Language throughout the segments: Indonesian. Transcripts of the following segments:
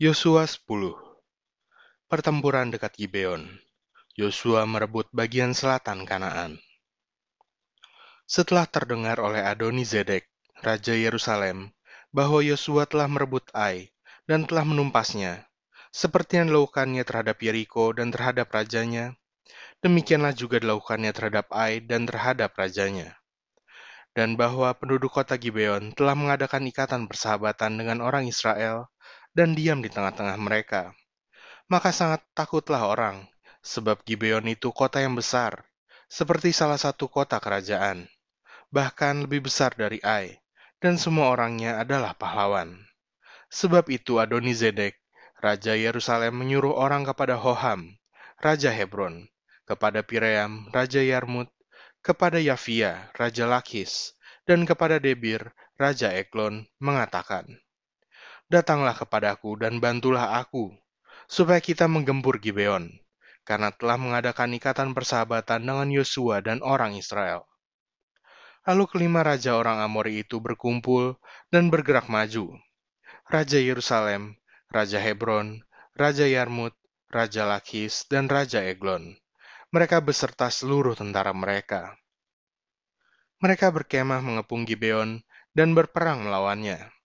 Yosua 10 Pertempuran dekat Gibeon Yosua merebut bagian selatan Kanaan. Setelah terdengar oleh Adoni Zedek, Raja Yerusalem, bahwa Yosua telah merebut Ai dan telah menumpasnya, seperti yang dilakukannya terhadap Yeriko dan terhadap rajanya, demikianlah juga dilakukannya terhadap Ai dan terhadap rajanya. Dan bahwa penduduk kota Gibeon telah mengadakan ikatan persahabatan dengan orang Israel dan diam di tengah-tengah mereka. Maka sangat takutlah orang, sebab Gibeon itu kota yang besar, seperti salah satu kota kerajaan, bahkan lebih besar dari Ai, dan semua orangnya adalah pahlawan. Sebab itu Adoni Zedek, Raja Yerusalem menyuruh orang kepada Hoham, Raja Hebron, kepada Piream, Raja Yarmut, kepada Yafia, Raja Lakis, dan kepada Debir, Raja Eglon, mengatakan, Datanglah kepadaku dan bantulah aku, supaya kita menggempur Gibeon, karena telah mengadakan ikatan persahabatan dengan Yosua dan orang Israel. Lalu kelima raja orang Amori itu berkumpul dan bergerak maju. Raja Yerusalem, Raja Hebron, Raja Yarmut, Raja Lakis, dan Raja Eglon. Mereka beserta seluruh tentara mereka. Mereka berkemah mengepung Gibeon dan berperang melawannya.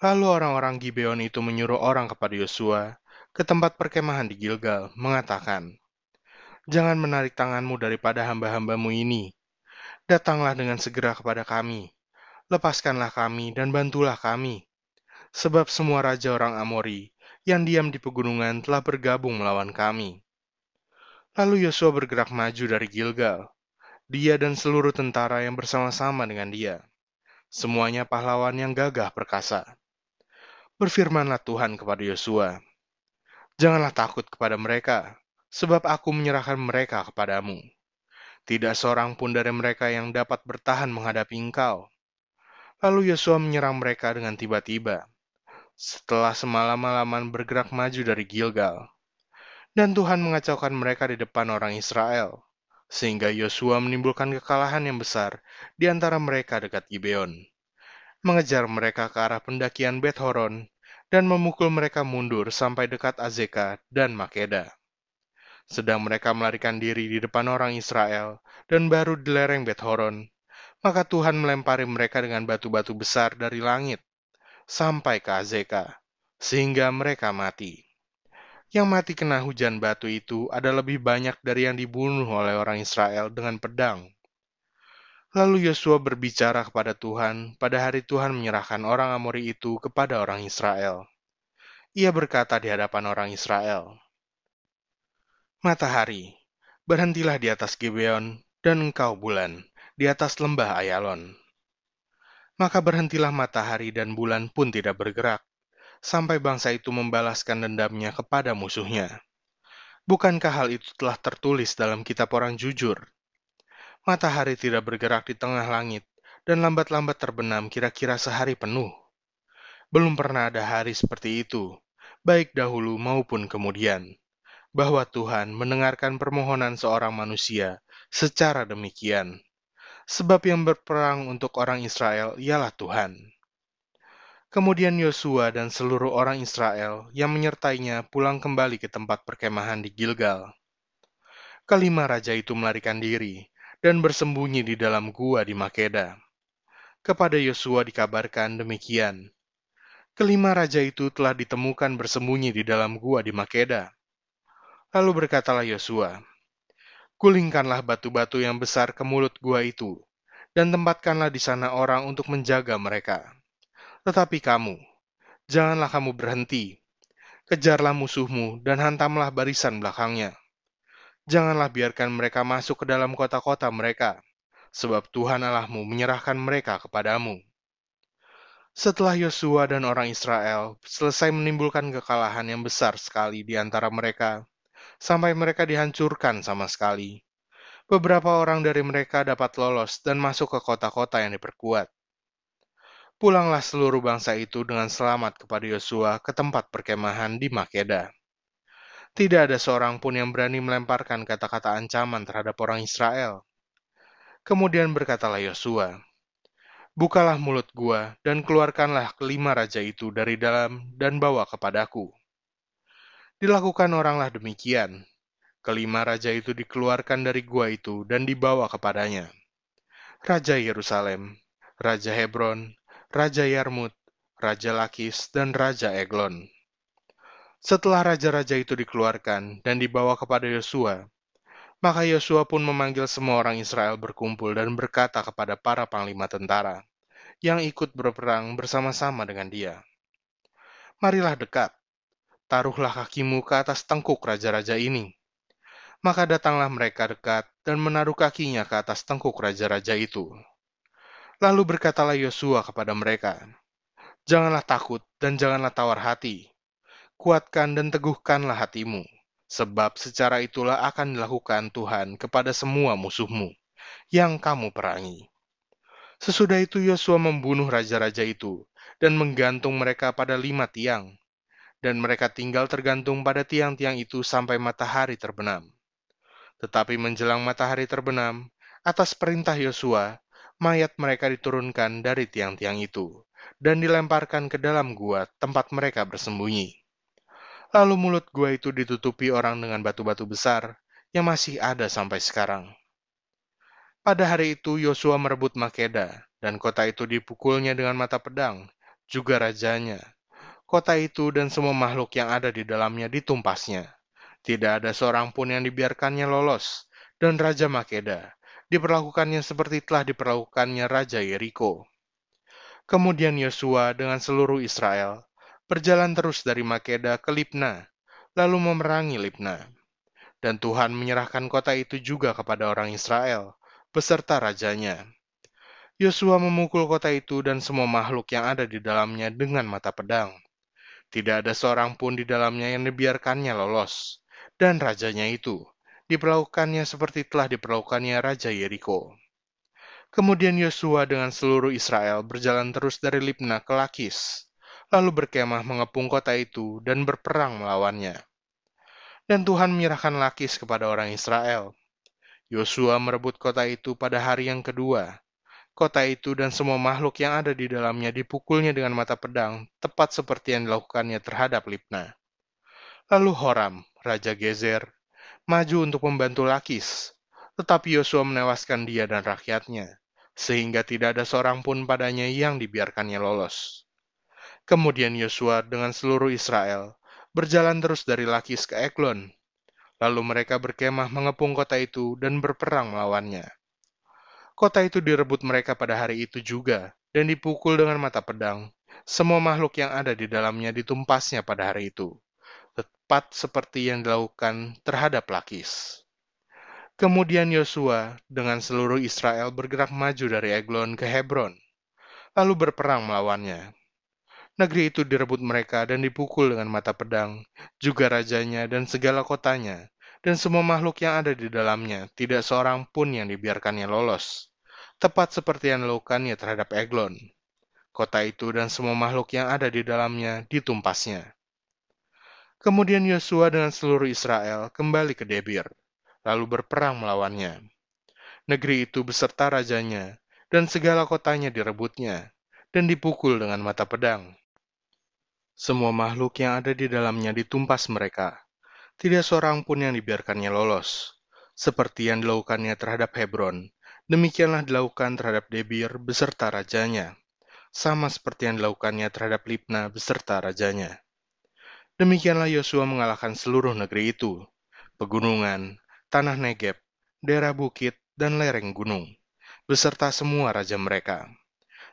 Lalu orang-orang Gibeon itu menyuruh orang kepada Yosua ke tempat perkemahan di Gilgal, mengatakan, Jangan menarik tanganmu daripada hamba-hambamu ini. Datanglah dengan segera kepada kami. Lepaskanlah kami dan bantulah kami. Sebab semua raja orang Amori yang diam di pegunungan telah bergabung melawan kami. Lalu Yosua bergerak maju dari Gilgal. Dia dan seluruh tentara yang bersama-sama dengan dia. Semuanya pahlawan yang gagah perkasa. Berfirmanlah Tuhan kepada Yosua, Janganlah takut kepada mereka, sebab aku menyerahkan mereka kepadamu. Tidak seorang pun dari mereka yang dapat bertahan menghadapi engkau. Lalu Yosua menyerang mereka dengan tiba-tiba, setelah semalam-malaman bergerak maju dari Gilgal. Dan Tuhan mengacaukan mereka di depan orang Israel, sehingga Yosua menimbulkan kekalahan yang besar di antara mereka dekat Gibeon mengejar mereka ke arah pendakian Bet Horon dan memukul mereka mundur sampai dekat Azeka dan Makeda. Sedang mereka melarikan diri di depan orang Israel dan baru di lereng Bet Horon, maka Tuhan melempari mereka dengan batu-batu besar dari langit sampai ke Azeka, sehingga mereka mati. Yang mati kena hujan batu itu ada lebih banyak dari yang dibunuh oleh orang Israel dengan pedang. Lalu Yosua berbicara kepada Tuhan pada hari Tuhan menyerahkan orang Amori itu kepada orang Israel. Ia berkata di hadapan orang Israel, Matahari, berhentilah di atas Gibeon, dan engkau bulan, di atas lembah Ayalon. Maka berhentilah matahari dan bulan pun tidak bergerak, sampai bangsa itu membalaskan dendamnya kepada musuhnya. Bukankah hal itu telah tertulis dalam kitab orang jujur? Matahari tidak bergerak di tengah langit, dan lambat-lambat terbenam kira-kira sehari penuh. Belum pernah ada hari seperti itu, baik dahulu maupun kemudian, bahwa Tuhan mendengarkan permohonan seorang manusia secara demikian. Sebab yang berperang untuk orang Israel ialah Tuhan. Kemudian Yosua dan seluruh orang Israel yang menyertainya pulang kembali ke tempat perkemahan di Gilgal. Kelima raja itu melarikan diri, dan bersembunyi di dalam gua di Makeda. Kepada Yosua dikabarkan demikian. Kelima raja itu telah ditemukan bersembunyi di dalam gua di Makeda. Lalu berkatalah Yosua, Gulingkanlah batu-batu yang besar ke mulut gua itu, dan tempatkanlah di sana orang untuk menjaga mereka. Tetapi kamu, janganlah kamu berhenti. Kejarlah musuhmu dan hantamlah barisan belakangnya Janganlah biarkan mereka masuk ke dalam kota-kota mereka, sebab Tuhan Allahmu menyerahkan mereka kepadamu. Setelah Yosua dan orang Israel selesai menimbulkan kekalahan yang besar sekali di antara mereka, sampai mereka dihancurkan sama sekali, beberapa orang dari mereka dapat lolos dan masuk ke kota-kota yang diperkuat. Pulanglah seluruh bangsa itu dengan selamat kepada Yosua ke tempat perkemahan di Makeda. Tidak ada seorang pun yang berani melemparkan kata-kata ancaman terhadap orang Israel. Kemudian berkatalah Yosua, Bukalah mulut gua dan keluarkanlah kelima raja itu dari dalam dan bawa kepadaku. Dilakukan oranglah demikian. Kelima raja itu dikeluarkan dari gua itu dan dibawa kepadanya. Raja Yerusalem, Raja Hebron, Raja Yarmut, Raja Lakis, dan Raja Eglon. Setelah raja-raja itu dikeluarkan dan dibawa kepada Yosua, maka Yosua pun memanggil semua orang Israel berkumpul dan berkata kepada para panglima tentara yang ikut berperang bersama-sama dengan dia, Marilah dekat, taruhlah kakimu ke atas tengkuk raja-raja ini. Maka datanglah mereka dekat dan menaruh kakinya ke atas tengkuk raja-raja itu. Lalu berkatalah Yosua kepada mereka, Janganlah takut dan janganlah tawar hati, kuatkan dan teguhkanlah hatimu, sebab secara itulah akan dilakukan Tuhan kepada semua musuhmu yang kamu perangi. Sesudah itu Yosua membunuh raja-raja itu dan menggantung mereka pada lima tiang, dan mereka tinggal tergantung pada tiang-tiang itu sampai matahari terbenam. Tetapi menjelang matahari terbenam, atas perintah Yosua, mayat mereka diturunkan dari tiang-tiang itu dan dilemparkan ke dalam gua tempat mereka bersembunyi. Lalu mulut gua itu ditutupi orang dengan batu-batu besar yang masih ada sampai sekarang. Pada hari itu Yosua merebut Makeda, dan kota itu dipukulnya dengan mata pedang, juga rajanya. Kota itu dan semua makhluk yang ada di dalamnya ditumpasnya. Tidak ada seorang pun yang dibiarkannya lolos, dan Raja Makeda diperlakukannya seperti telah diperlakukannya Raja Yeriko. Kemudian Yosua dengan seluruh Israel berjalan terus dari Makeda ke Libna, lalu memerangi Libna. Dan Tuhan menyerahkan kota itu juga kepada orang Israel, beserta rajanya. Yosua memukul kota itu dan semua makhluk yang ada di dalamnya dengan mata pedang. Tidak ada seorang pun di dalamnya yang dibiarkannya lolos, dan rajanya itu diperlakukannya seperti telah diperlakukannya Raja Yeriko. Kemudian Yosua dengan seluruh Israel berjalan terus dari Libna ke Lakis, lalu berkemah mengepung kota itu dan berperang melawannya. Dan Tuhan menyerahkan Lakis kepada orang Israel. Yosua merebut kota itu pada hari yang kedua. Kota itu dan semua makhluk yang ada di dalamnya dipukulnya dengan mata pedang, tepat seperti yang dilakukannya terhadap Libna. Lalu Horam, Raja Gezer, maju untuk membantu Lakis, tetapi Yosua menewaskan dia dan rakyatnya, sehingga tidak ada seorang pun padanya yang dibiarkannya lolos. Kemudian Yosua dengan seluruh Israel berjalan terus dari Lakis ke Eklon. Lalu mereka berkemah mengepung kota itu dan berperang melawannya. Kota itu direbut mereka pada hari itu juga dan dipukul dengan mata pedang. Semua makhluk yang ada di dalamnya ditumpasnya pada hari itu, tepat seperti yang dilakukan terhadap Lakis. Kemudian Yosua dengan seluruh Israel bergerak maju dari Eglon ke Hebron, lalu berperang melawannya. Negeri itu direbut mereka dan dipukul dengan mata pedang, juga rajanya dan segala kotanya, dan semua makhluk yang ada di dalamnya, tidak seorang pun yang dibiarkannya lolos. Tepat seperti yang dilakukannya terhadap Eglon. Kota itu dan semua makhluk yang ada di dalamnya ditumpasnya. Kemudian Yosua dengan seluruh Israel kembali ke Debir, lalu berperang melawannya. Negeri itu beserta rajanya, dan segala kotanya direbutnya, dan dipukul dengan mata pedang. Semua makhluk yang ada di dalamnya ditumpas mereka. Tidak seorang pun yang dibiarkannya lolos. Seperti yang dilakukannya terhadap Hebron, demikianlah dilakukan terhadap Debir beserta rajanya. Sama seperti yang dilakukannya terhadap Libna beserta rajanya. Demikianlah Yosua mengalahkan seluruh negeri itu, pegunungan, tanah Negeb, daerah bukit, dan lereng gunung, beserta semua raja mereka.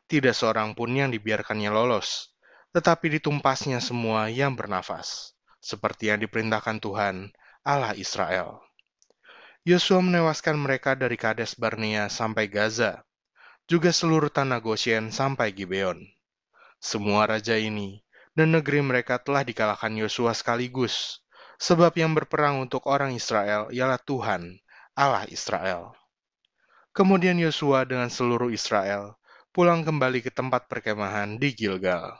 Tidak seorang pun yang dibiarkannya lolos, tetapi ditumpasnya semua yang bernafas, seperti yang diperintahkan Tuhan, Allah Israel. Yosua menewaskan mereka dari Kades Barnea sampai Gaza, juga seluruh tanah Goshen sampai Gibeon. Semua raja ini dan negeri mereka telah dikalahkan Yosua sekaligus, sebab yang berperang untuk orang Israel ialah Tuhan, Allah Israel. Kemudian Yosua dengan seluruh Israel pulang kembali ke tempat perkemahan di Gilgal.